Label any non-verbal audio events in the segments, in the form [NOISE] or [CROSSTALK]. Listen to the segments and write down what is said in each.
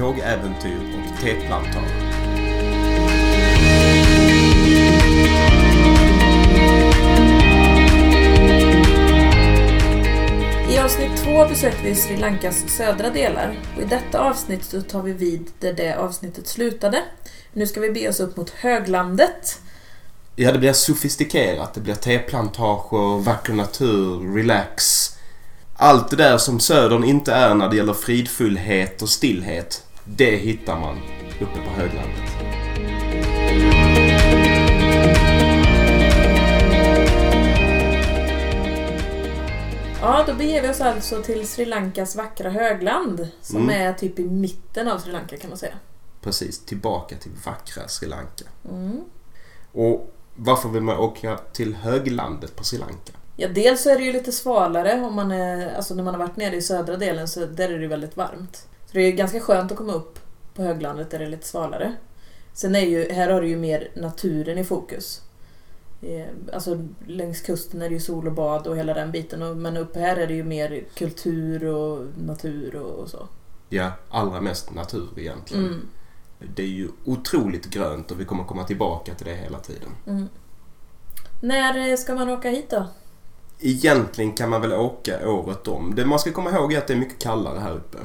Tågäventyr och teplantager. I avsnitt två besökte vi Sri Lankas södra delar och i detta avsnitt så tar vi vid där det avsnittet slutade. Nu ska vi be oss upp mot höglandet. Ja, det blir sofistikerat. Det blir teplantager, vacker natur, relax. Allt det där som södern inte är när det gäller fridfullhet och stillhet, det hittar man uppe på höglandet. Ja, då beger vi oss alltså till Sri Lankas vackra högland som Mm. är typ i mitten av Sri Lanka kan man säga. Precis, tillbaka till vackra Sri Lanka. Mm. Och varför vill man åka till höglandet på Sri Lanka? Ja, dels så är det ju lite svalare om man är, alltså när man har varit nere i södra delen så där är det ju väldigt varmt. Så det är ganska skönt att komma upp på höglandet där det är lite svalare. Sen är ju, här har du ju mer naturen i fokus. Eh, Alltså längs kusten är det ju sol och bad och hela den biten. Men uppe här är det ju mer kultur och natur och, och så. Ja, allra mest natur egentligen. Mm. Det är ju otroligt grönt och vi kommer komma tillbaka till det hela tiden. Mm. När eh, ska man åka hit då? Egentligen kan man väl åka året om. Det man ska komma ihåg är att det är mycket kallare här uppe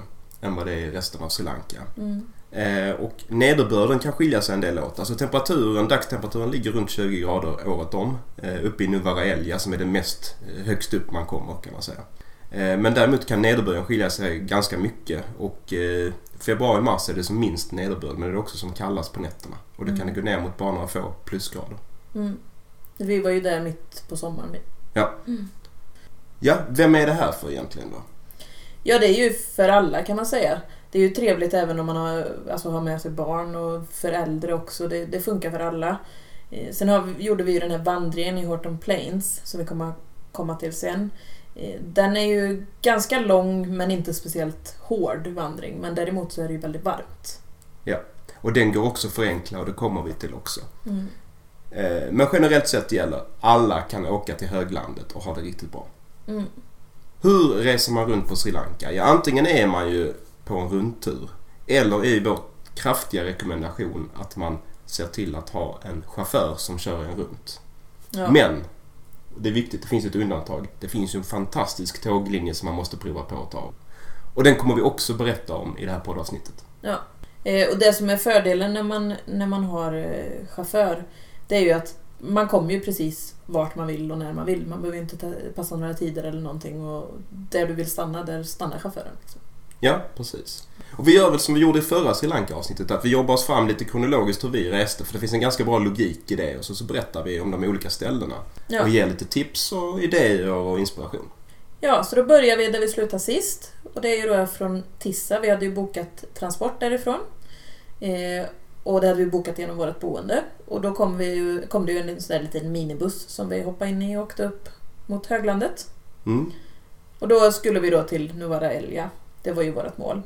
än vad det är i resten av Sri Lanka. Mm. Eh, och nederbörden kan skilja sig en del åt. Alltså temperaturen, dagstemperaturen ligger runt 20 grader året om. Eh, uppe i Novara Elia som är det mest eh, högst upp man kommer kan man säga. Eh, men däremot kan nederbörden skilja sig ganska mycket och eh, februari-mars är det som minst nederbörd men det är också som kallast på nätterna. Och det kan Mm. gå ner mot bara några få plusgrader. Mm. Vi var ju där mitt på sommaren. vi. Ja, vem är det här för egentligen då? Ja, det är ju för alla kan man säga. Det är ju trevligt även om man har, alltså, har med sig barn och för äldre också. Det, det funkar för alla. Eh, Sen har, gjorde vi ju den här vandringen i Horton Plains som vi kommer komma till sen. Eh, Den är ju ganska lång men inte speciellt hård vandring. Men däremot så är det ju väldigt varmt. Och den går också att förenkla och det kommer vi till också. Mm. Eh, Men generellt sett gäller alla kan åka till höglandet och ha det riktigt bra. Mm. Hur reser man runt på Sri Lanka? Ja, antingen är man ju på en rundtur eller är vår kraftiga rekommendation att man ser till att ha en chaufför som kör en runt. Ja. Men, det är viktigt, det finns ett undantag. Det finns ju en fantastisk tåglinje som man måste prova på att ta. Och den kommer vi också berätta om i det här poddavsnittet. Ja. Eh, och det som är fördelen när man, när man har eh, chaufför, det är ju att man kommer ju precis vart man vill och när man vill. Man behöver inte ta, passa några tider eller någonting och där du vill stanna, där stannar chauffören. Liksom. Ja, precis. Och vi gör väl som vi gjorde i förra Sri Lanka-avsnittet, att vi jobbar oss fram lite kronologiskt hur vi reste, för det finns en ganska bra logik i det. Och så, så berättar vi om de olika ställena. Ja. Och ger lite tips och idéer och inspiration. ja, så då börjar vi där vi slutade sist. Och det är ju då från Tissa. Vi hade ju bokat transport därifrån. Eh, och det hade vi bokat genom vårt boende. Och då kom, vi ju, kom det ju en sån där liten minibuss som vi hoppade in i och åkte upp mot höglandet. Mm. Och då skulle vi då till Novara Elia. Det var ju vårt mål.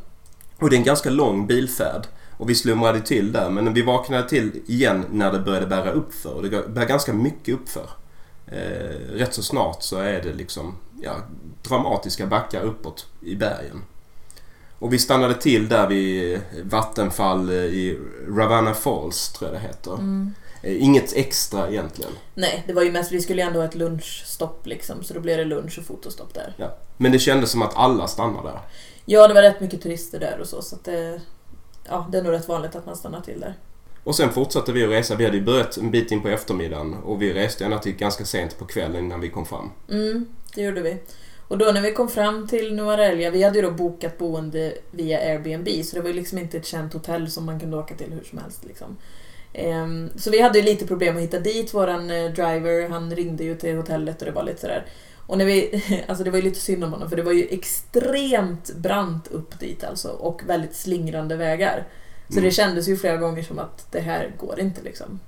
Och det är en ganska lång bilfärd. Och vi slumrade till där, men vi vaknade till igen när det började bära uppför. Och det bär ganska mycket uppför. Eh, rätt så snart så är det liksom ja, dramatiska backar uppåt i bergen. Och vi stannade till där vid vattenfall i Ravanna Falls, tror jag det heter. Mm. Eh, Inget extra egentligen. Nej, det var ju mest, vi skulle ju ändå ha ett lunchstopp liksom, så då blev det lunch och fotostopp där. Ja. Men det kändes som att alla stannar där. Ja, det var rätt mycket turister där och så, så det, ja, det är nog rätt vanligt att man stannar till där. Och sen fortsatte vi att resa. Vi hade ju börjat en bit in på eftermiddagen och vi reste ända till ganska sent på kvällen innan vi kom fram. Mm, det gjorde vi. Och då när vi kom fram till Novarelja, vi hade ju då bokat boende via Airbnb, så det var ju liksom inte ett känt hotell som man kunde åka till hur som helst. Liksom. Ehm, så vi hade ju lite problem att hitta dit. Våran eh, driver, han ringde ju till hotellet och det var lite sådär. Och när vi, [LAUGHS] alltså det var ju lite synd om honom för det var ju extremt brant upp dit alltså och väldigt slingrande vägar. Så Mm. det kändes ju flera gånger som att det här går inte liksom.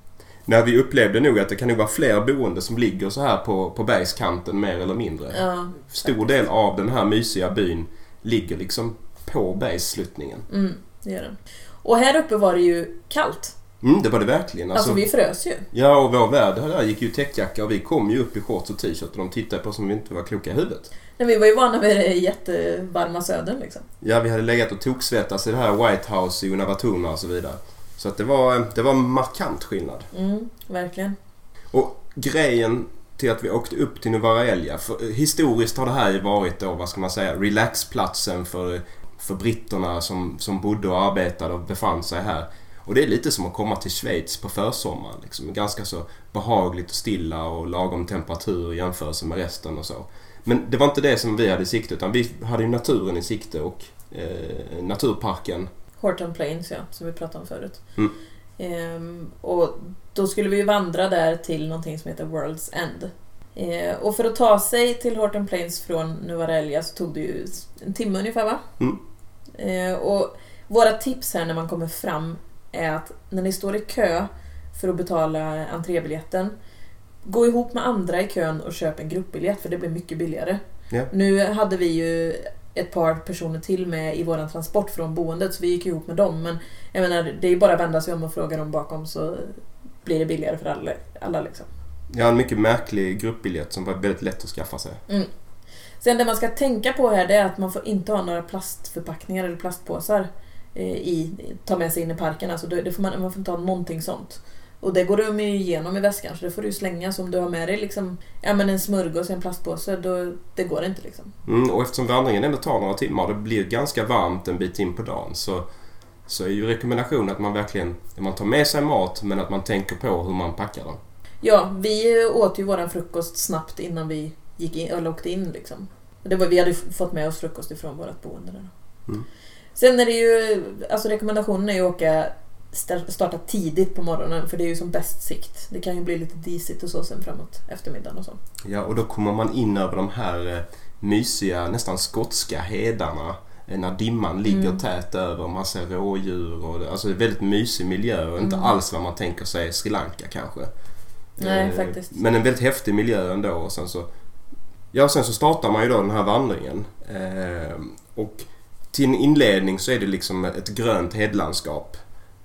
När vi upplevde nog att det kan nog vara fler boende som ligger så här på, på bergskanten mer eller mindre. Ja, Stor del av den här mysiga byn ligger liksom på bergssluttningen. Mm, det gör den. Och här uppe var det ju kallt. Mm, det var det verkligen. Alltså, vi frös ju. Ja, och vår värd där gick ju i täckjacka och vi kom ju upp i shorts och t-shirt och de tittade på oss som vi inte var kloka i huvudet. Men vi var ju vana vid det jättevarma södern liksom. Ja, vi hade legat och toksvettats i det här White House i Unawatuna och så vidare. Så att det var, det var markant skillnad. Mm, verkligen. Och grejen till att vi åkte upp till Novaraelja. Historiskt har det här varit då, vad ska man säga, relaxplatsen för, för britterna som, som bodde och arbetade och befann sig här. Och det är lite som att komma till Schweiz på försommaren. Liksom. Ganska så behagligt och stilla och lagom temperatur i jämförelse med resten och så. Men det var inte det som vi hade i sikte utan vi hade ju naturen i sikte och eh, naturparken. Horton Plains ja, som vi pratade om förut. Mm. Ehm, och då skulle vi vandra där till någonting som heter World's End. Ehm, och för att ta sig till Horton Plains från Nuvarelja så tog det ju en timme ungefär va? Mm. Ehm, och våra tips här när man kommer fram är att när ni står i kö för att betala entrébiljetten Gå ihop med andra i kön och köp en gruppbiljett för det blir mycket billigare. Ja. Nu hade vi ju ett par personer till med i våran transport från boendet så vi gick ihop med dem men jag menar det är ju bara att vända sig om och fråga dem bakom så blir det billigare för alla, alla liksom. Ja, en mycket märklig gruppbiljett som var väldigt lätt att skaffa sig. Mm. Sen det man ska tänka på här det är att man får inte ha några plastförpackningar eller plastpåsar eh, i, ta med sig in i parken. Alltså det, det får man, man får inte ha någonting sånt. Och det går de ju igenom i väskan så det får du slänga. Så om du har med dig liksom, ja, men en smörgås i en plastpåse, då, det går inte liksom. Mm, och eftersom vandringen ändå tar några timmar och det blir ganska varmt en bit in på dagen så, så är ju rekommendationen att man verkligen man tar med sig mat men att man tänker på hur man packar den. Ja, vi åt ju våran frukost snabbt innan vi gick in, eller åkte in liksom. Det var, vi hade fått med oss frukost ifrån vårt boende där. Mm. Sen är det ju, alltså rekommendationen är ju att åka starta tidigt på morgonen för det är ju som bäst sikt. Det kan ju bli lite disigt och så sen framåt eftermiddagen och så. Ja, och då kommer man in över de här eh, mysiga, nästan skotska hedarna eh, när dimman ligger Mm. tät över, man ser rådjur och alltså det är väldigt mysig miljö och inte Mm. alls vad man tänker sig Sri Lanka kanske. Nej, Eh, faktiskt. Men en väldigt häftig miljö ändå och sen så Ja, sen så startar man ju då den här vandringen. Eh, och till en inledning så är det liksom ett grönt hedlandskap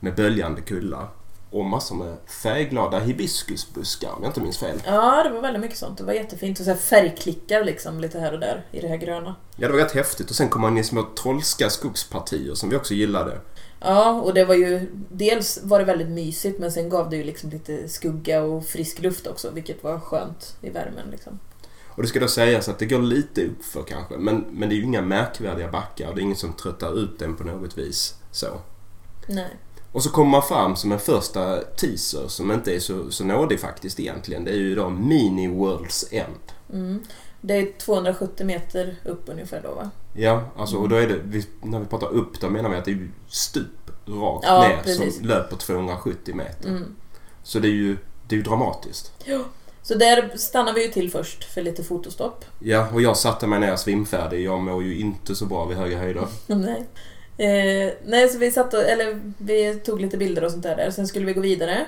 med böljande kullar. Och massor med färgglada hibiskusbuskar om jag inte minns fel. Ja, det var väldigt mycket sånt. Det var jättefint. Och så här färgklickar liksom lite här och där i det här gröna. Ja, det var rätt häftigt. Och sen kom man in i små trollska skogspartier som vi också gillade. Ja, och det var ju... Dels var det väldigt mysigt men sen gav det ju liksom lite skugga och frisk luft också vilket var skönt i värmen liksom. Och det ska då sägas att det går lite uppför kanske. Men, men det är ju inga märkvärdiga backar. Det är inget som tröttar ut den på något vis. Så. Nej. Och så kommer man fram som en första teaser som inte är så, så nådig faktiskt egentligen. Det är ju då Mini World's End. Mm. Det är 270 meter upp ungefär då va? Ja, alltså och då är det, vi, när vi pratar upp då menar vi att det är stup rakt Ja, ner precis. som löper 270 meter. Mm. Så det är ju, det är ju dramatiskt. Så där stannar vi ju till först för lite fotostopp. Ja, och jag satte mig ner svimfärdig. Jag mår ju inte så bra vid höga höjder. [LAUGHS] Nej. Eh, nej, så vi satt och, eller vi tog lite bilder och sånt där. Sen skulle vi gå vidare.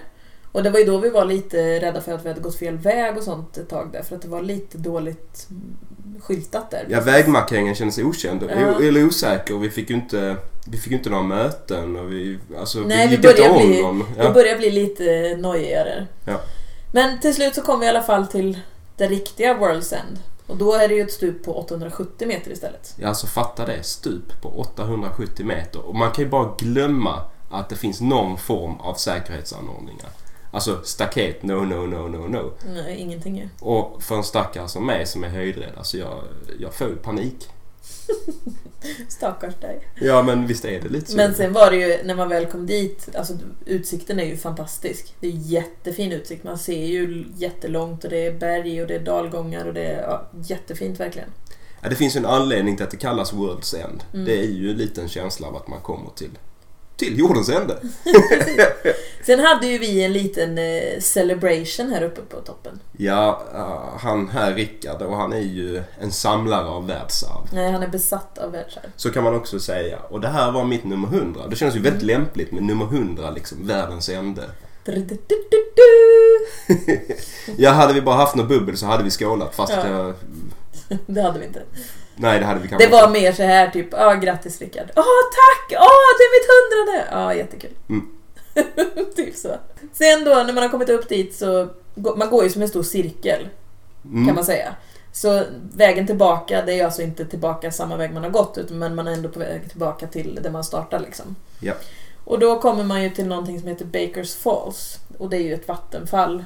Och det var ju då vi var lite rädda för att vi hade gått fel väg och sånt ett tag där. För att det var lite dåligt skyltat där. Ja, vägmarkeringen kändes okänd. Ja. Eller osäker. Och vi fick ju inte, vi fick inte några möten. Och vi, alltså, Nej, vi vi gick inte börjar om bli-. Det Ja. börjar bli lite nojigare. Ja. Men till slut så kom vi i alla fall till det riktiga World's End. Och då är det ju ett stup på 870 meter istället. Ja, alltså fatta det. Stup på 870 meter. Och man kan ju bara glömma att det finns någon form av säkerhetsanordningar. Alltså staket, no, no, no, no, no. Nej, ingenting ju. Och för en stackare som mig som är höjdrädd, alltså jag, jag får panik. [LAUGHS] Stackars dig. Ja, men visst är det lite så. Men sen var det ju, när man väl kom dit, alltså utsikten är ju fantastisk. Det är jättefin utsikt. Man ser ju jättelångt och det är berg och det är dalgångar och det är ja, jättefint verkligen. Ja, det finns ju en anledning till att det kallas World's End. Mm. Det är ju en liten känsla av att man kommer till, till jordens ände. [LAUGHS] Sen hade ju vi en liten eh, celebration här uppe på toppen. Ja, uh, han här Rickard och han är ju en samlare av världsarv. Nej, han är besatt av världsarv. Så kan man också säga. Och det här var mitt nummer 100. Det känns ju väldigt Mm. lämpligt med nummer 100, liksom världens ände. [LAUGHS] Ja, hade vi bara haft något bubbel så hade vi skålat fast Ja. jag... [LAUGHS] Det hade vi inte. Nej, det hade vi kanske Det var mer så här typ, ja grattis Rickard. Åh tack! Åh det är mitt hundrade! Ja jättekul. Mm. [LAUGHS] typ så. Sen då när man har kommit upp dit så, man går ju som en stor cirkel Mm. kan man säga. Så vägen tillbaka, det är alltså inte tillbaka samma väg man har gått utan men man är ändå på väg tillbaka till där man startar liksom. Ja. Och då kommer man ju till någonting som heter Bakers Falls. Och det är ju ett vattenfall.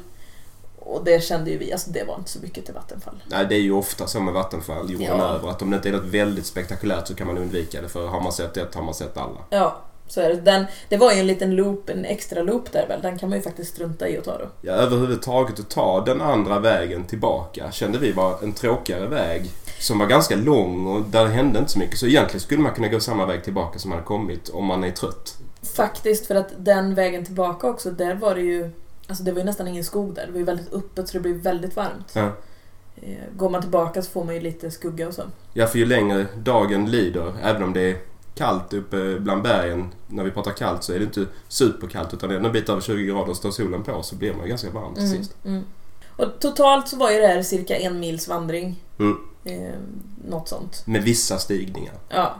Och det kände ju vi, alltså det var inte så mycket till vattenfall. Nej, det är ju ofta så med vattenfall jorden Ja. över. Att om det inte är något väldigt spektakulärt så kan man undvika det. För har man sett ett har man sett alla. Ja, så är det. Den, det var ju en liten loop, en extra loop där väl. Den kan man ju faktiskt strunta i att ta då. Ja, överhuvudtaget att ta den andra vägen tillbaka kände vi var en tråkigare väg. Som var ganska lång och där hände inte så mycket. Så egentligen skulle man kunna gå samma väg tillbaka som man hade kommit om man är trött. Faktiskt för att den vägen tillbaka också, där var det ju... Alltså det var ju nästan ingen skog där. Det var ju väldigt öppet så det blev väldigt varmt. Ja. Eh, Går man tillbaka så får man ju lite skugga och så. Ja, för ju längre dagen lider, även om det är kallt uppe bland bergen. När vi pratar kallt så är det inte superkallt utan det är en bit över 20 grader och står solen på så blir man ganska varm till Mm, sist. mm. Och totalt så var ju det här cirka en mils vandring. Mm. Eh, något sånt. Med vissa stigningar. Ja.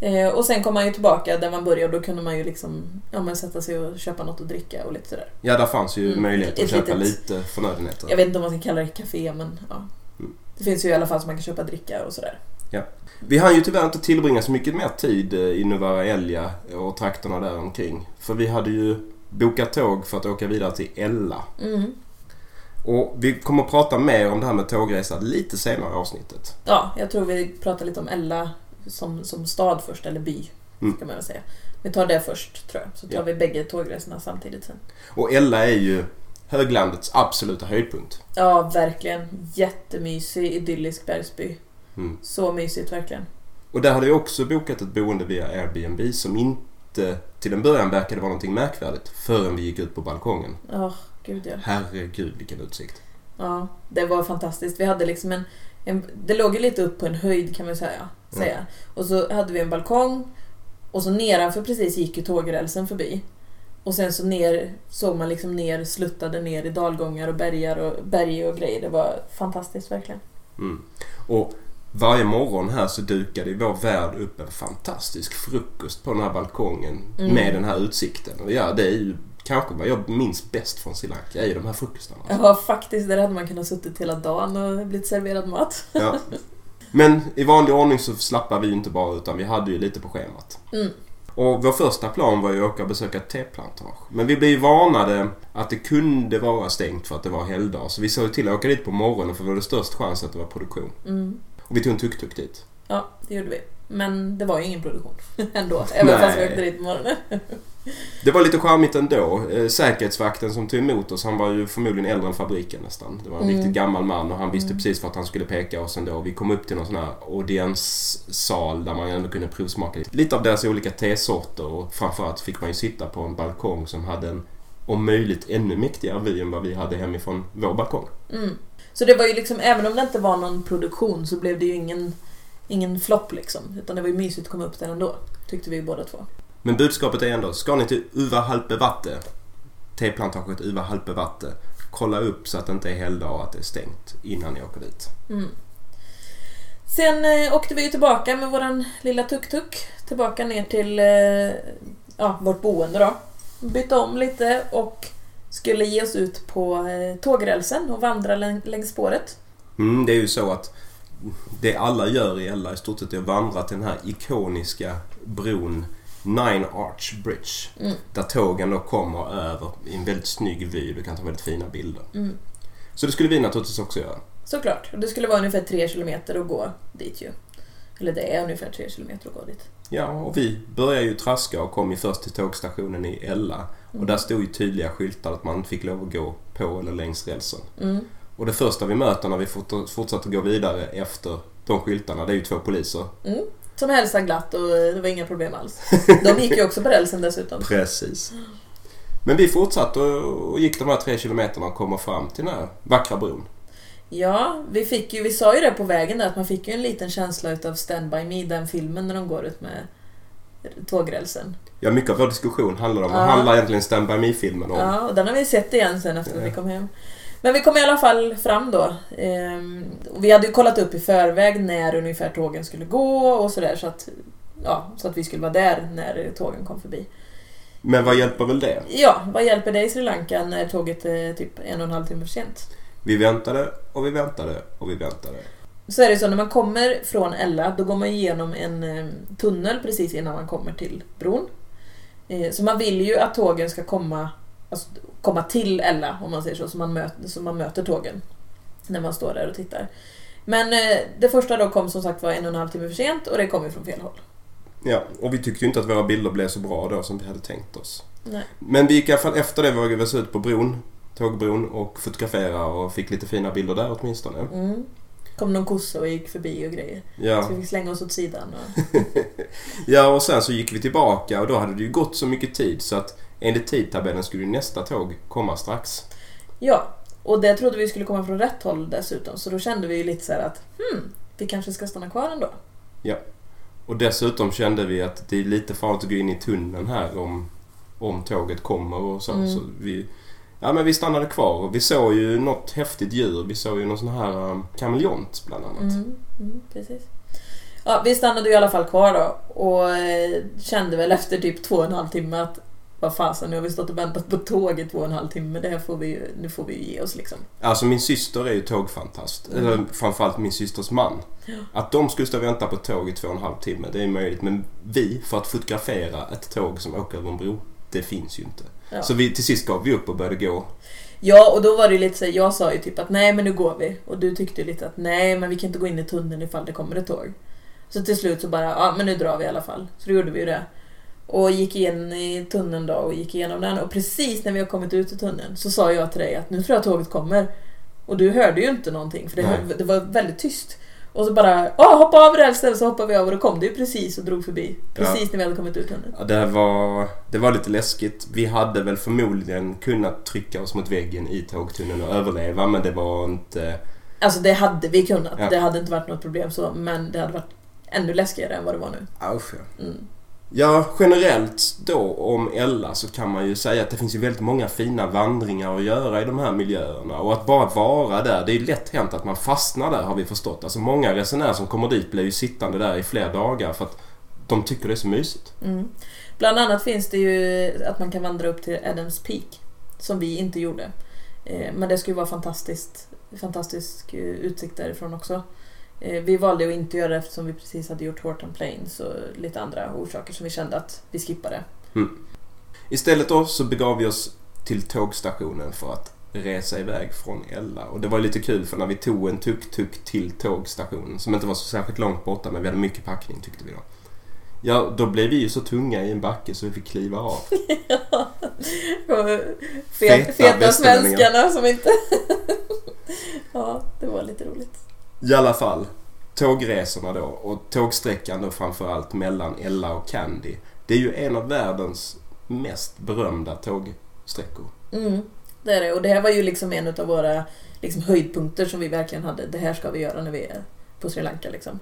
Eh, och sen kom man ju tillbaka där man började och då kunde man ju liksom ja, men sätta sig och köpa något att dricka och lite sådär. Ja, där fanns ju Mm, möjlighet att ett köpa litet- lite förnödenheter. Jag vet inte om man ska kalla det café men ja. Mm. Det finns ju i alla fall så man kan köpa dricka och sådär. Vi hann ju tyvärr inte tillbringa så mycket mer tid eh, i Novara Elja och trakterna där omkring. För vi hade ju bokat tåg för att åka vidare till Ella. Mm. Och vi kommer att prata mer om det här med tågresa lite senare i avsnittet. Ja, jag tror vi pratar lite om Ella som, som stad först, eller by. Mm. Kan man väl säga. Vi tar det först tror jag. Så tar Ja. vi bägge tågresorna samtidigt sen. Och Ella är ju höglandets absoluta höjdpunkt. Ja, verkligen. Jättemysig, idyllisk bergsby. Mm. Så mysigt verkligen. Och där hade vi också bokat ett boende via Airbnb som inte till en början verkade vara någonting märkvärdigt förrän vi gick ut på balkongen. Ja, gud ja. Herregud vilken utsikt. Ja, det var fantastiskt. Vi hade liksom en, en det låg ju lite upp på en höjd kan man säga. säga. Och så hade vi en balkong och så nedanför precis gick ju tågrälsen förbi. Och sen så ner såg man liksom ner, sluttade ner i dalgångar och bergar och berg och grejer. Det var fantastiskt verkligen. Mm. Och varje morgon här så dukade vår värd upp en fantastisk frukost på den här balkongen Mm. med den här utsikten. Och ja, det är ju kanske vad jag minns bäst från Sri Lanka, är ju de här frukostarna. Ja, faktiskt. Där hade man kunnat suttit hela dagen och blivit serverad mat. Ja. Men i vanlig ordning så slappade vi ju inte bara utan vi hade ju lite på schemat. Mm. Och vår första plan var ju att åka och besöka ett teplantage. Men vi blev varnade att det kunde vara stängt för att det var helgdag. Så vi såg till att åka dit på morgonen för då var det störst chans att det var produktion. Mm. Och vi tog en tuk-tuk dit. Ja, det gjorde vi. Men det var ju ingen produktion [LAUGHS] ändå. Även fast vi Nej. åkte dit på morgonen. [LAUGHS] Det var lite charmigt ändå. Eh, Säkerhetsvakten som tog emot oss, han var ju förmodligen äldre än fabriken nästan. Det var en Mm. riktigt gammal man och han visste Mm. precis vart han skulle peka oss ändå. Vi kom upp till någon sån här audienssal där man ändå kunde provsmaka lite. lite av deras olika tesorter och framförallt fick man ju sitta på en balkong som hade en om möjligt ännu mäktigare vy än vad vi hade hemifrån vår balkong. Mm. Så det var ju liksom, även om det inte var någon produktion så blev det ju ingen, ingen flopp liksom. Utan det var ju mysigt att komma upp där ändå. Tyckte vi båda två. Men budskapet är ändå, ska ni till Uva Halpevatte, teplantaget Uva Halpevatte, kolla upp så att det inte är helgdag och att det är stängt innan ni åker dit. Mm. Sen eh, åkte vi tillbaka med våran lilla tuk-tuk. Tillbaka ner till eh, ja, vårt boende då. Bytte om lite och skulle ge oss ut på eh, tågrälsen och vandra läng- längs spåret. Mm, det är ju så att det alla gör i Ella i stort sett är att vandra till den här ikoniska bron Nine Arch Bridge. Mm. Där tågen då kommer över i en väldigt snygg vy. Du kan ta väldigt fina bilder. Mm. Så det skulle vi naturligtvis också göra. Såklart. Och det skulle vara ungefär tre kilometer att gå dit ju. Eller det är ungefär tre kilometer att gå dit. Ja, och vi började ju traska och kom ju först till tågstationen i Ella. Och där stod ju tydliga skyltar att man inte fick lov att gå på eller längs rälsen. Och det första vi möter när vi fort- fortsätter gå vidare efter de skyltarna, det är ju två poliser. Mm. Som hälsade glatt och det var inga problem alls. [LAUGHS] De gick ju också på rälsen dessutom. Precis. Men vi fortsatte och gick de här tre kilometerna och kommer fram till den här vackra bron. Ja, vi fick ju, vi sa ju det på vägen där att man fick ju en liten känsla utav Stand By Me, den filmen när de går ut med tågrälsen. Ja, mycket av vår diskussion handlar om, Ja. vad handlar egentligen Stand By Me-filmen om? Ja, och den har vi sett igen sen efter att Ja. vi kom hem. Men vi kom i alla fall fram då. Ehm, vi hade ju kollat upp i förväg när ungefär tågen skulle gå och sådär så att, ja, så att vi skulle vara där när tågen kom förbi. Men vad hjälper väl det? Ja, vad hjälper det i Sri Lanka när tåget är typ en och en halv timme för sent? Vi väntade och vi väntade och vi väntade. Så är det så när man kommer från Ella då går man igenom en eh, tunnel precis innan man kommer till bron. Eh, så man vill ju att tågen ska komma, alltså, komma till Ella om man säger så, så man, möter, man möter tågen när man står där och tittar. Men eh, det första då kom som sagt var en och en halv timme för sent och det kom ju från fel håll. Ja, och vi tyckte ju inte att våra bilder blev så bra då som vi hade tänkt oss. Nej. Men vi gick i alla fall efter det vågade vi oss ut på bron, tågbron och fotografera och fick lite fina bilder där åtminstone. Mm. kom någon kossa och gick förbi och grejer. Ja. Så vi fick slänga oss åt sidan. Och... [LAUGHS] ja, och sen så gick vi tillbaka och då hade det ju gått så mycket tid så att enligt tidtabellen skulle nästa tåg komma strax. Ja, och det trodde vi skulle komma från rätt håll dessutom. Så då kände vi ju lite så här att hmm, vi kanske ska stanna kvar ändå. Och dessutom kände vi att det är lite farligt att gå in i tunneln här om, om tåget kommer och så. Mm. så vi, ja, men vi stannade kvar och vi såg ju något häftigt djur. Vi såg ju någon sån här um, kameleont bland annat. Mm, mm, precis. Ja, vi stannade ju i alla fall kvar då och eh, kände väl efter typ två och en halv timme att vad fasen, nu har vi stått och väntat på tåg i två och en halv timme. Det här får vi nu får vi ju ge oss liksom. Alltså min syster är ju tågfantast. Mm. Eller framförallt min systers man. Ja. Att de skulle stå och vänta på tåg i två och en halv timme, det är möjligt. Men vi, för att fotografera ett tåg som åker över en bro, det finns ju inte. Ja. Så vi, till sist gav vi upp och började gå. Ja, och då var det ju lite så jag sa ju typ att nej men nu går vi. Och du tyckte ju lite att nej men vi kan inte gå in i tunneln ifall det kommer ett tåg. Så till slut så bara, ja men nu drar vi i alla fall. Så då gjorde vi ju det. Och gick in i tunneln då och gick igenom den. Och precis när vi har kommit ut ur tunneln så sa jag till dig att nu tror jag tåget kommer. Och du hörde ju inte någonting för det, det var väldigt tyst. Och så bara, åh hoppa av rälsen så hoppade vi av och då kom det ju precis och drog förbi. Precis när vi hade kommit ut tunneln. Ja, det, var, det var lite läskigt. Vi hade väl förmodligen kunnat trycka oss mot väggen i tågtunneln och överleva men det var inte... Alltså det hade vi kunnat. Ja. Det hade inte varit något problem så. Men det hade varit ännu läskigare än vad det var nu. Usch, ja. Mm. Ja, generellt då om Ella så kan man ju säga att det finns ju väldigt många fina vandringar att göra i de här miljöerna. Och att bara vara där, det är ju lätt hänt att man fastnar där har vi förstått. Alltså många resenärer som kommer dit blir ju sittande där i flera dagar för att de tycker det är så mysigt. Mm. Bland annat finns det ju att man kan vandra upp till Adams Peak. Som vi inte gjorde. Eh, men det skulle vara fantastiskt. Fantastisk eh, utsikt därifrån också. Eh, Vi valde att inte göra det eftersom vi precis hade gjort Horton Plains och lite andra orsaker som vi kände att vi skippade. Istället då så begav vi oss till tågstationen för att resa iväg från Ella. Och det var lite kul för när vi tog en tuk-tuk till tågstationen som inte var så särskilt långt borta men vi hade mycket packning tyckte vi då. Ja, då blev vi ju så tunga i en backe så vi fick kliva av. [LAUGHS] Och Feta Fet, feta svenskarna som inte... [LAUGHS] ja, det var lite roligt. I alla fall, tågresorna då och tågsträckan då framförallt mellan Ella och Candy. Det är ju en av världens mest berömda tågsträckor. Mm, det är det. Och det här var ju liksom en av våra liksom, höjdpunkter som vi verkligen hade. Det här ska vi göra när vi är på Sri Lanka. Liksom.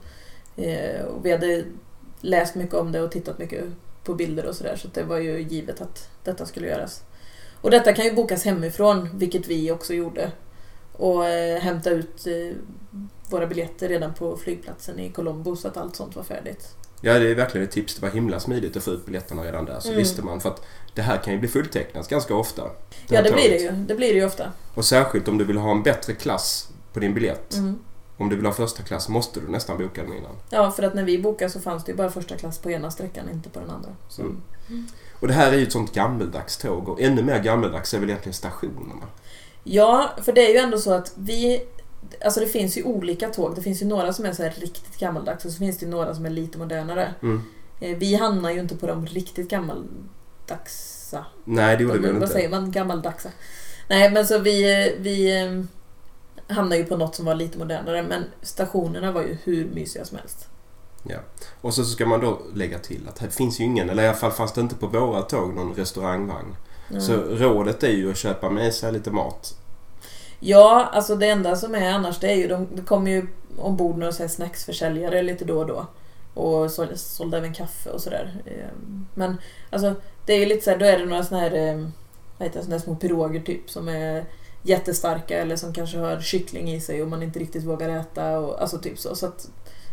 Eh, och vi hade läst mycket om det och tittat mycket på bilder och sådär. Så det var ju givet att detta skulle göras. Och detta kan ju bokas hemifrån, vilket vi också gjorde. Och eh, hämta ut eh, våra biljetter redan på flygplatsen i Colombo så att allt sånt var färdigt. Ja, det är verkligen ett tips. Det var himla smidigt att få ut biljetterna redan där. Så Mm. visste man. För att det här kan ju bli fulltecknat ganska ofta. Ja, här det blir det ju. Det blir det ju ofta. Och särskilt om du vill ha en bättre klass på din biljett. Mm. Om du vill ha första klass måste du nästan boka den innan. Ja, för att när vi bokade så fanns det ju bara första klass på ena sträckan, inte på den andra. Mm. Och det här är ju ett sånt gammeldags tåg och ännu mer gammeldags är väl egentligen stationerna. Ja, för det är ju ändå så att vi... Alltså det finns ju olika tåg. Det finns ju några som är så här riktigt gammaldags och så finns det ju några som är lite modernare. Mm. Eh, Vi hamnar ju inte på de riktigt gammaldagsa. Nej, det gjorde vi väl Vad inte. säger man? Gammaldagsa. Nej, men så vi, vi eh, hamnar ju på något som var lite modernare. Men stationerna var ju hur mysiga som helst. Och så ska man då lägga till att här finns ju ingen, eller i alla fall fanns det inte på våra tåg någon restaurangvagn. Mm. Så rådet är ju att köpa med sig lite mat. Ja, alltså det enda som är annars det är ju, de, det kommer ju ombord några så här snacksförsäljare lite då och då. Och så, sålde även kaffe och sådär. Ehm, men alltså, det är ju lite så här, då är det några såna här, ehm, vad heter det, såna här små piroger typ som är jättestarka eller som kanske har kyckling i sig och man inte riktigt vågar äta. Och, alltså typ så. så att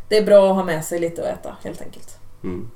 det är bra att ha med sig lite att äta helt enkelt. Mm.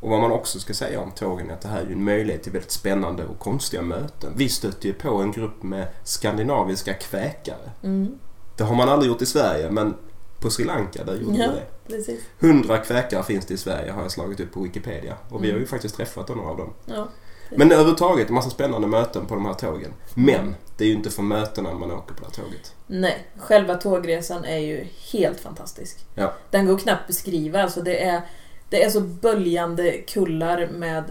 Och vad man också ska säga om tågen är att det här är ju en möjlighet till väldigt spännande och konstiga möten. Vi stötte ju på en grupp med skandinaviska kväkare. Mm. Det har man aldrig gjort i Sverige men på Sri Lanka där gjorde Ja. vi det. Hundra kväkare finns det i Sverige har jag slagit upp på Wikipedia. Och vi Mm. har ju faktiskt träffat några av dem. Ja. Men överhuvudtaget en massa spännande möten på de här tågen. Men det är ju inte för mötena man åker på det här tåget. Nej, själva tågresan är ju helt fantastisk. Ja. Den går knappt beskriva. Alltså det, är, det är så böljande kullar med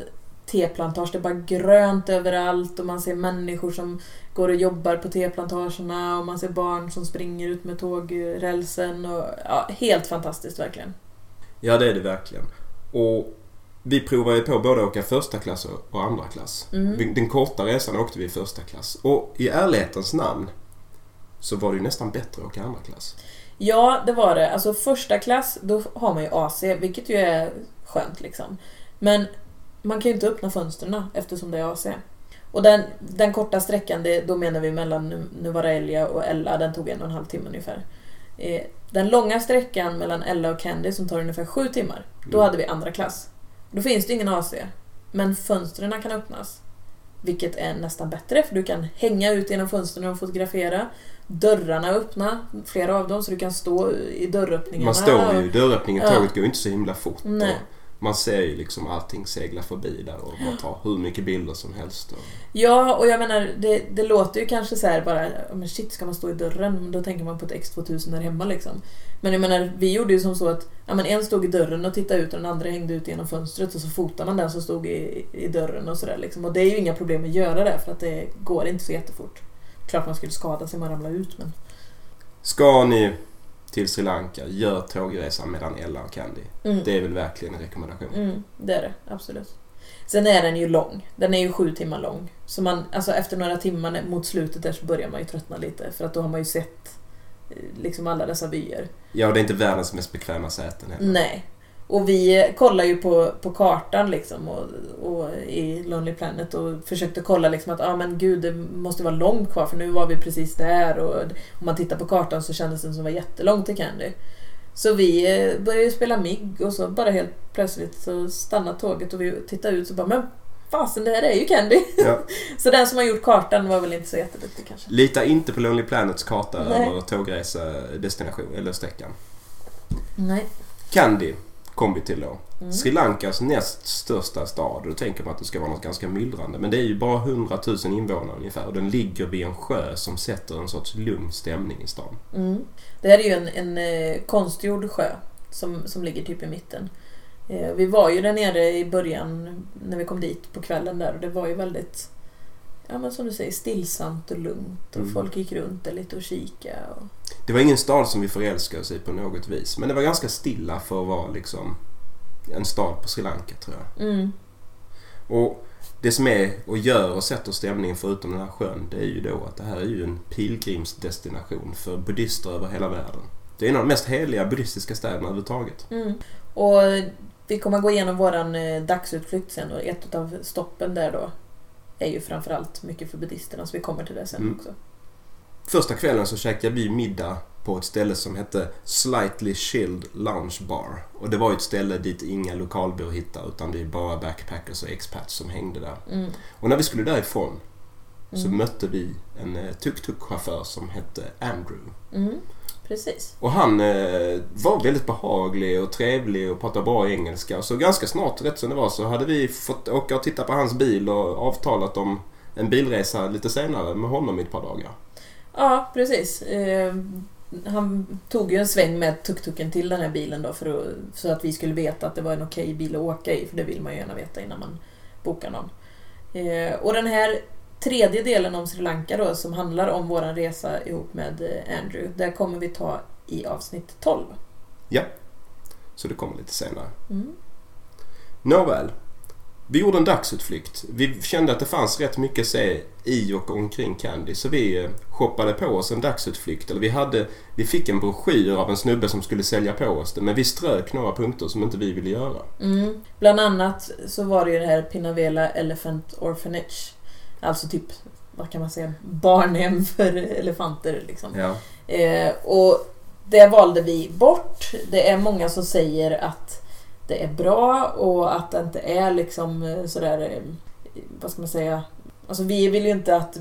teplantage. Det är bara grönt överallt och man ser människor som går och jobbar på teplantagerna och man ser barn som springer ut med tågrälsen. Och, ja, helt fantastiskt verkligen. Ja, det är det verkligen. Och vi provade ju på både att åka första klass och- andra klass. Mm. Den korta resan åkte vi i första klass. Och i ärlighetens namn så var det ju nästan bättre att åka andra klass. Ja, det var det. Alltså första klass, då har man ju AC, vilket ju är skönt liksom. Men man kan ju inte öppna fönstren eftersom det är AC. Och den, den korta sträckan, det, då menar vi mellan Nu- Nuvarelja och Ella, den tog en och en halv timme ungefär. Eh, den långa sträckan mellan Ella och Candy som tar ungefär sju timmar, då Mm. hade vi andra klass. Då finns det ingen AC, men fönstren kan öppnas. Vilket är nästan bättre, för du kan hänga ut genom fönstren och fotografera. Dörrarna är öppna, flera av dem, så du kan stå i dörröppningarna. Man står ju i dörröppningen, Ja. tåget går ju inte så himla fort. Nej. Man ser ju liksom allting segla förbi där och man tar hur mycket bilder som helst. Och... Ja, och jag menar, det, det låter ju kanske så här bara, men shit, ska man stå i dörren? Då tänker man på ett X2000 där hemma liksom. Men jag menar, vi gjorde ju som så att ja, men en stod i dörren och tittade ut och den andra hängde ut genom fönstret och så fotade man den som stod i, i dörren och sådär liksom. Och det är ju inga problem att göra det för att det går inte så jättefort. Klart man skulle skada sig om man ramlade ut men... Ska ni till Sri Lanka, gör tågresan mellan Ella och Candy. Mm. Det är väl verkligen en rekommendation. Mm, det är det, absolut. Sen är den ju lång. Den är ju sju timmar lång. Så man, alltså efter några timmar mot slutet där så börjar man ju tröttna lite. För att då har man ju sett eh, liksom alla dessa vyer. Ja, och det är inte världens mest bekväma säten heller. Nej. Och vi kollar ju på, på kartan liksom och, och i Lonely Planet och försökte kolla liksom att ah, men gud det måste vara långt kvar för nu var vi precis där och om man tittar på kartan så kändes det som det var jättelångt till Candy. Så vi eh, började spela MIG och så bara helt plötsligt så stannade tåget och vi tittade ut och bara men fasen det här är ju Candy. Ja. [LAUGHS] så den som har gjort kartan var väl inte så jätteduktig kanske. Lita inte på Lonely Planets karta Nej. över tågresedestination eller sträckan. Nej. Kandy kom vi till då. Mm. Sri Lankas näst största stad. Och då tänker man att det ska vara något ganska myllrande. Men det är ju bara 100 000 invånare ungefär. Och den ligger vid en sjö som sätter en sorts lugn stämning i stan. Mm. Det här är ju en, en eh, konstgjord sjö som, som ligger typ i mitten. Eh, vi var ju där nere i början när vi kom dit på kvällen där och det var ju väldigt Ja men som du säger stillsamt och lugnt och Mm. folk gick runt där lite och kika. Och... Det var ingen stad som vi förälskade oss i på något vis. Men det var ganska stilla för att vara liksom en stad på Sri Lanka tror jag. Mm. Och det som är och gör och sätter stämningen förutom den här sjön det är ju då att det här är ju en pilgrimsdestination för buddister över hela världen. Det är en av de mest heliga buddhistiska städerna överhuvudtaget. Mm. Och vi kommer gå igenom våran eh, dagsutflykt sen och ett av stoppen där då är ju framförallt mycket för buddisterna så vi kommer till det sen Mm. också. Första kvällen så käkade vi middag på ett ställe som hette Slightly Chilled Lounge Bar. Och det var ett ställe dit inga lokalbor hittar utan det är bara backpackers och expats som hängde där. Mm. Och när vi skulle därifrån så Mm. mötte vi en eh, tuk-tuk-chaufför som hette Andrew. Mm. Precis. Och han eh, var väldigt behaglig och trevlig och pratade bra engelska. Så ganska snart, rätt som det var, så hade vi fått åka och titta på hans bil och avtalat om en bilresa lite senare med honom i ett par dagar. Ja, precis. Eh, han tog ju en sväng med tuk-tuken till den här bilen då för att, så att vi skulle veta att det var en okej bil att åka i, för det vill man ju gärna veta innan man bokar någon. Eh, och den här tredje delen om Sri Lanka då, som handlar om våran resa ihop med eh, Andrew, där kommer vi ta i avsnitt 12. Så det kommer lite senare. Mm. Nåväl. Vi gjorde en dagsutflykt. Vi kände att det fanns rätt mycket att se i och omkring Candy så vi eh, shoppade på oss en dagsutflykt. Eller vi, hade, vi fick en broschyr av en snubbe som skulle sälja på oss det men vi strök några punkter som inte vi ville göra. Mm. Bland annat så var det ju det här Pinavela Elephant Orphanage. Alltså typ vad kan man säga, barnhem för elefanter. Liksom. Ja. Eh, och det valde vi bort. Det är många som säger att det är bra och att det inte är liksom eh, sådär, eh, vad ska man säga, alltså vi vill ju inte att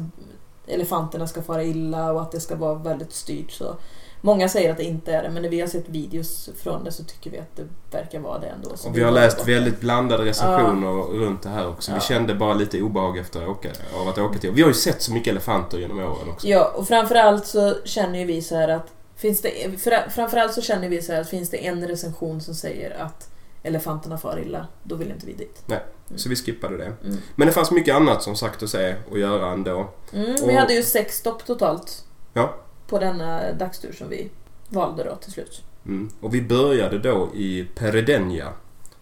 elefanterna ska fara illa och att det ska vara väldigt styrt. Så Många säger att det inte är det, men när vi har sett videos från det så tycker vi att det verkar vara det ändå. Så Och vi har läst bort väldigt blandade recensioner runt det här också. Vi Ja. kände bara lite obehag efter att åka, av att åka till. Vi har ju sett så mycket elefanter genom åren också. Ja, och framförallt så känner ju vi så här att finns det, fra- framförallt så känner vi så här att finns det en recension som säger att elefanterna far illa, då vill inte vi dit. Så vi skippade det. Mm. Men det fanns mycket annat som sagt att se och göra ändå. Mm, Och- vi hade ju sex stopp totalt Ja. på denna dagstur som vi valde då till slut. Mm. Och vi började då i Peredenia.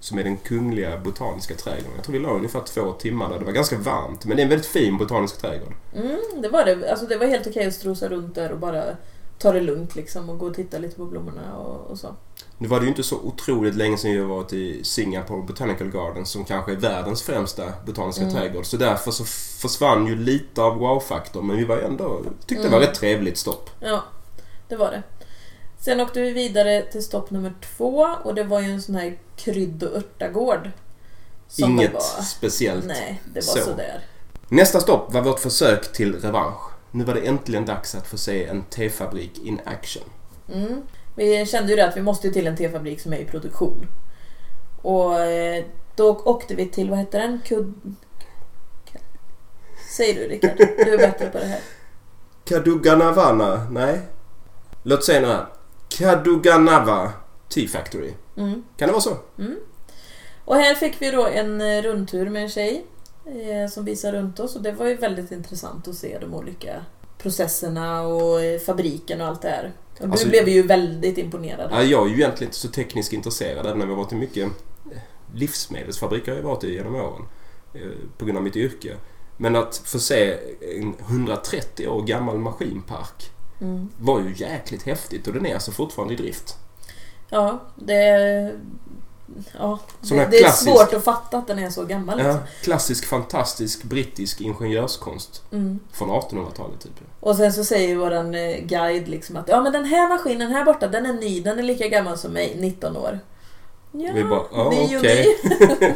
Som är den kungliga botaniska trädgården. Jag tror vi låg ungefär två timmar där. Det var ganska varmt. Men det är en väldigt fin botanisk trädgård. Mm, det var det. Alltså det var helt okej att strosa runt där och bara ta det lugnt liksom och gå och titta lite på blommorna och, och så. Nu var det ju inte så otroligt länge sedan jag varit i Singapore Botanical Gardens som kanske är världens främsta botaniska Mm. trädgård. Så därför så försvann ju lite av wow-faktorn. Men vi var ändå, tyckte det Mm. var rätt trevligt stopp. Ja, det var det. Sen åkte vi vidare till stopp nummer två och det var ju en sån här krydd och örtagård. Inget var. speciellt. Nej, det var så. sådär. Nästa stopp var vårt försök till revansch. Nu var det äntligen dags att få se en tefabrik in action. Mm. Vi kände ju det att vi måste till en tefabrik som är i produktion. Och eh, då åkte vi till, vad heter den? Kud... Säg du Rickard, du är bättre på det här. Kaduganavana, nej. Låt säga här. Kaduganava Tea Factory. Mm. Kan det vara så? Mm. Och här fick vi då en eh, rundtur med en tjej som visade runt oss och det var ju väldigt intressant att se de olika processerna och eh, fabriken och allt det här. Och Alltså- nu blev ju väldigt imponerade. Ja, jag är ju egentligen inte så tekniskt intresserad även om jag varit i mycket eh, livsmedelsfabriker har jag varit i genom åren. eh, På grund av mitt yrke. Men att få se en 130 år gammal maskinpark Mm. var ju jäkligt häftigt och den är alltså fortfarande i drift. Ja, det... Ja, det, det är klassisk- svårt att fatta att den är så gammal. Ja, Liksom. klassisk fantastisk brittisk ingenjörskonst Mm. från 1800-talet typ. Och sen så säger våran eh, guide liksom att ja men den här maskinen här borta den är ny, den är lika gammal som mig, 19 år. Ja, Vi bara, ja, okej. ny.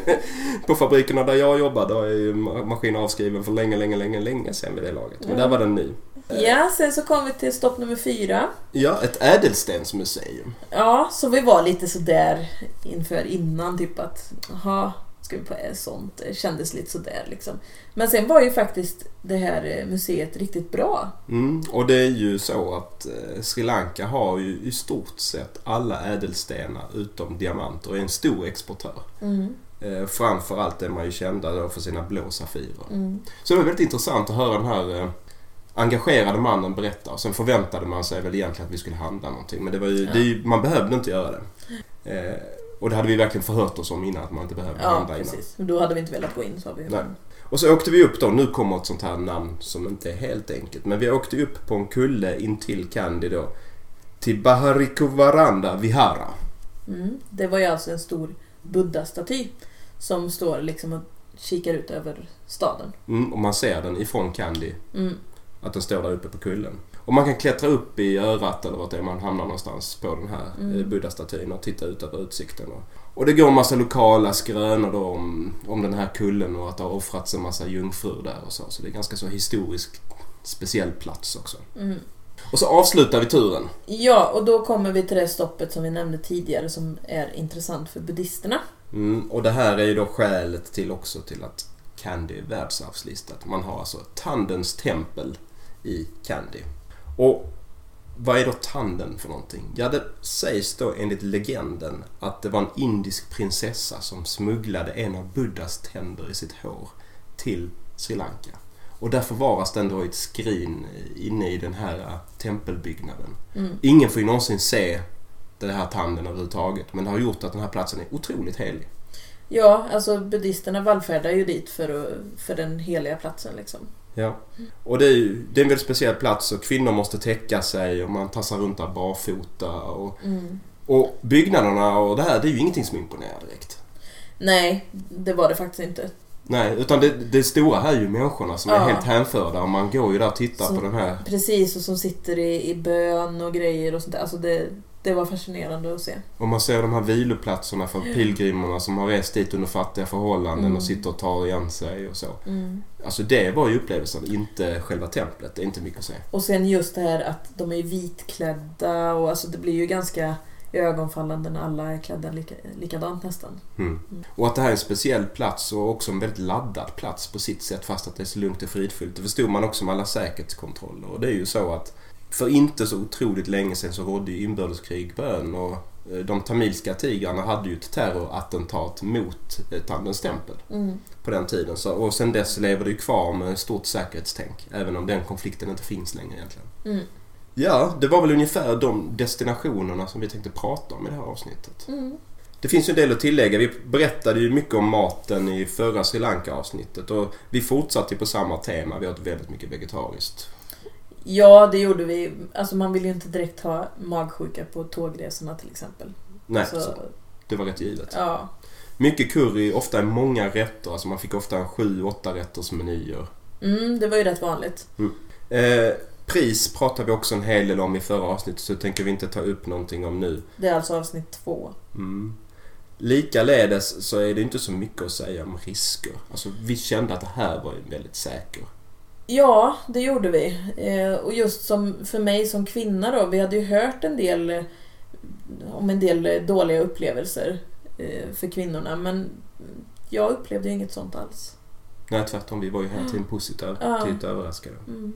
[LAUGHS] På fabrikerna där jag jobbade är ju ma- maskinen avskriven för länge, länge, länge, länge sedan vid det laget. Men Ja. där var den ny. Ja, sen så kom vi till stopp nummer fyra. Ja, ett ädelstensmuseum. Ja, så vi var lite sådär inför innan, typ att jaha, ska vi på sånt? Det kändes lite sådär liksom. Men sen var ju faktiskt det här eh, museet riktigt bra. Mm, och det är ju så att eh, Sri Lanka har ju i stort sett alla ädelstenar utom diamanter och är en stor exportör. Mm, Eh, framförallt är man ju kända då för sina blå safirer. mm. Så det var väldigt intressant att höra den här engagerade mannen berätta. Och sen förväntade man sig väl egentligen att vi skulle handla någonting. Men det var ju, Ja. det ju, man behövde inte göra det. Eh, och det hade vi verkligen förhört oss om innan, att man inte behövde Ja, handla innan. precis. Då hade vi inte velat gå in, sa vi. Nej. Och så åkte vi upp då, nu kommer ett sånt här namn som inte är helt enkelt. Men vi åkte upp på en kulle intill Kandy då. Till Baharikuvaranda Vihara. Mm. Det var ju alltså en stor buddha-staty som står liksom och kikar ut över staden. Mm, och man ser den ifrån Kandy, Mm. Att den står där uppe på kullen. Och man kan klättra upp i örat eller vart det är man hamnar någonstans på den här Mm. mm. buddha-statyn och titta ut över utsikten. Och, det går en massa lokala skrönor då om, om den här kullen och att det har offrats en massa jungfrur där och så. Så det är ganska så historisk speciell plats också. Mm. Och så avslutar vi turen. Ja, och då kommer vi till det stoppet som vi nämnde tidigare som är intressant för buddhisterna. Mm, och det här är ju då skälet till också till att Kandy är världsarvslistat. Man har alltså Tandens tempel i Kandy. Och vad är då Tanden för någonting? Ja, det sägs då enligt legenden att det var en indisk prinsessa som smugglade en av Buddhas tänder i sitt hår till Sri Lanka. Och där förvaras den då i ett skrin inne i den här tempelbyggnaden. Mm. Ingen får ju någonsin se den här tanden överhuvudtaget. Men det har gjort att den här platsen är otroligt helig. Ja, alltså buddhisterna vallfärdar ju dit för, för den heliga platsen liksom. Ja. Och det är ju det är en väldigt speciell plats och kvinnor måste täcka sig och man tassar runt där barfota. Och, Mm. och byggnaderna och det här, det är ju ingenting som imponerar direkt. Nej, det var det faktiskt inte. Nej, utan det, det stora här är ju människorna som Ja. är helt hänförda. Och man går ju där och tittar Så- på den här. Precis, och som sitter i, i bön och grejer och sånt där. Alltså det, det var fascinerande att se. Och man ser de här viloplatserna för pilgrimerna som har rest dit under fattiga förhållanden Mm. och sitter och tar igen sig och så. Mm. Alltså det var ju upplevelsen, inte själva templet. Det är inte mycket att säga. Och sen just det här att de är vitklädda och alltså det blir ju ganska ögonfallande när alla är klädda lika, likadant nästan. Mm. Och att det här är en speciell plats och också en väldigt laddad plats på sitt sätt fast att det är så lugnt och fridfullt. Det förstod man också med alla säkerhetskontroller. Och det är ju så att för inte så otroligt länge sedan så rådde ju inbördeskrig på ön och eh, de tamilska tigrarna hade ju ett terrorattentat mot eh, Tandens tempel Mm. på den tiden. Så, och sen dess lever det ju kvar med stort säkerhetstänk även om den konflikten inte finns längre egentligen. Mm. Ja, det var väl ungefär de destinationerna som vi tänkte prata om i det här avsnittet. Mm. Det finns ju en del att tillägga. Vi berättade ju mycket om maten i förra Sri Lanka-avsnittet och vi fortsatte på samma tema. Vi åt väldigt mycket vegetariskt. Ja, det gjorde vi. Alltså man vill ju inte direkt ha magsjuka på tågresorna till exempel. Nej, Så, så det var rätt givet. ja. Mycket curry, ofta många rätter. Alltså man fick ofta en sju, åtta rätters menyer. Mm, det var ju rätt vanligt. Eh, pris pratade vi också en hel del om i förra avsnittet så tänker vi inte ta upp någonting om nu. Det är alltså avsnitt två. Mm. Likaledes så är det inte så mycket att säga om risker. Alltså vi kände att det här var ju väldigt säker. Ja, det gjorde vi. Eh, och just som för mig som kvinna då, vi hade ju hört en del eh, om en del eh, dåliga upplevelser för kvinnorna men jag upplevde ju inget sånt alls. Nej tvärtom, vi var ju hela tiden positivt Ja. överraskade. Mm.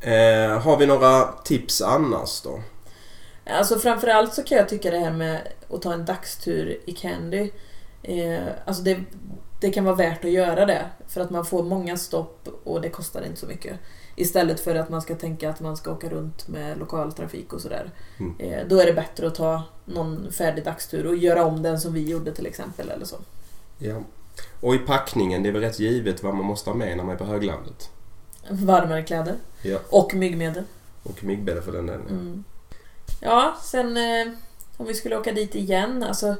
Eh, har vi några tips annars då? Alltså framförallt så kan jag tycka det här med att ta en dagstur i Candy. Eh, alltså det, det kan vara värt att göra det. För att man får många stopp och det kostar inte så mycket. Istället för att man ska tänka att man ska åka runt med lokaltrafik och sådär. Mm. Eh, då är det bättre att ta någon färdig dagstur och göra om den som vi gjorde till exempel. eller så. Ja. Och i packningen, det är väl rätt givet vad man måste ha med när man är på höglandet. Varmare kläder. Ja. Och myggmedel. Och myggbäddar för den delen. Mm. Ja, sen eh, om vi skulle åka dit igen. Alltså,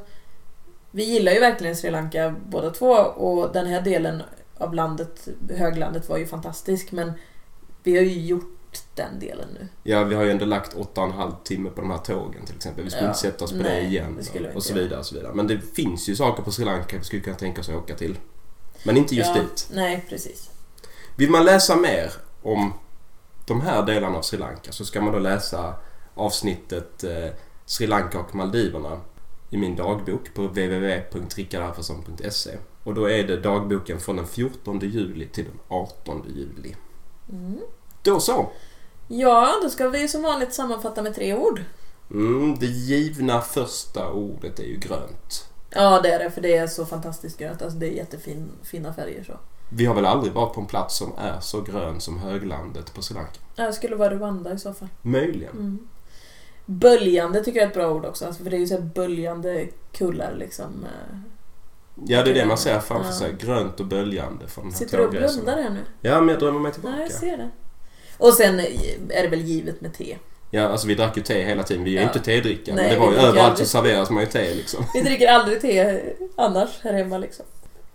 vi gillar ju verkligen Sri Lanka båda två och den här delen av landet, höglandet, var ju fantastisk. Men vi har ju gjort den delen nu. Ja, vi har ju ändå lagt åtta och en halv timme på de här tågen till exempel. Vi skulle Ja. inte sätta oss på det Nej, igen. det vi och, och så vidare och så vidare. Men det finns ju saker på Sri Lanka vi skulle kunna tänka oss att åka till. Men inte just ja, dit. Nej, precis. Vill man läsa mer om de här delarna av Sri Lanka så ska man då läsa avsnittet eh, Sri Lanka och Maldiverna i min dagbok på www.rickardarfarsson.se och då är det dagboken från den 14 juli till den 18 juli. Mm. Då så! Ja, då ska vi som vanligt sammanfatta med tre ord. Mm, det givna första ordet är ju grönt. Ja, det är det, för det är så fantastiskt grönt. Alltså, det är jättefina färger så. Vi har väl aldrig varit på en plats som är så grön som höglandet på Sri Lanka? Det skulle vara Rwanda i så fall. Möjligen. Mm. Böljande tycker jag är ett bra ord också, alltså, för det är ju så böljande kullar liksom. eh. Ja, det är det man ser framför Ja. sig. Grönt och böljande från Sitter du och blundar här nu? Ja, men jag drömmer mig tillbaka. Ja, jag ser det. Och sen eh, är det väl givet med te. Ja, alltså vi drack ju te hela tiden. Vi är ju Ja. inte tedrickare. Nej, Men det var ju överallt aldrig. så serveras man ju te liksom. Vi dricker aldrig te annars här hemma liksom.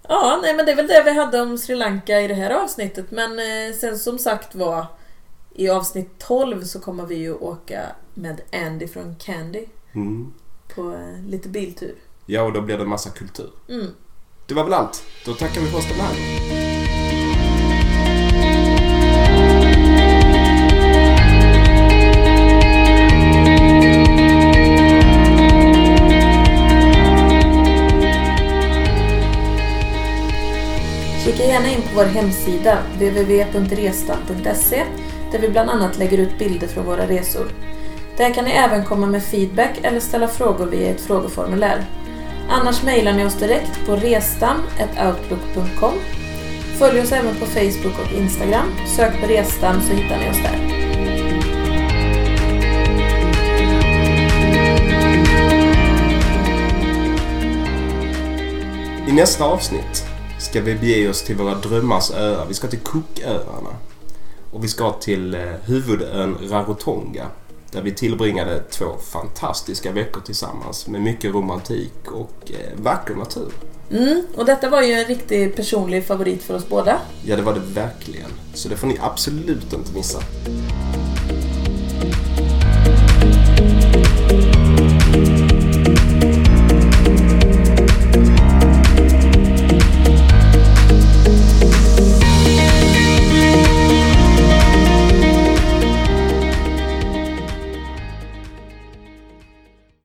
Ja, nej men det är väl det vi hade om Sri Lanka i det här avsnittet. Men eh, sen som sagt var i avsnitt 12 så kommer vi ju åka med Andy från Candy Mm. på eh, lite biltur. Ja, och då blir det en massa kultur. Mm. Det var väl allt. Då tackar vi för oss den här. Kika gärna in på vår hemsida www.restam.se där vi bland annat lägger ut bilder från våra resor. Där kan ni även komma med feedback eller ställa frågor via ett frågeformulär. Annars mejlar ni oss direkt på restam.outlook.com. Följ oss även på Facebook och Instagram. Sök på Restam så hittar ni oss där. I nästa avsnitt ska vi bege oss till våra drömmars öar. Vi ska till Cooköarna. Och vi ska till eh, huvudön Rarotonga. Där vi tillbringade två fantastiska veckor tillsammans med mycket romantik och eh, vacker natur. Mm, och detta var ju en riktig personlig favorit för oss båda. Ja, det var det verkligen. Så det får ni absolut inte missa.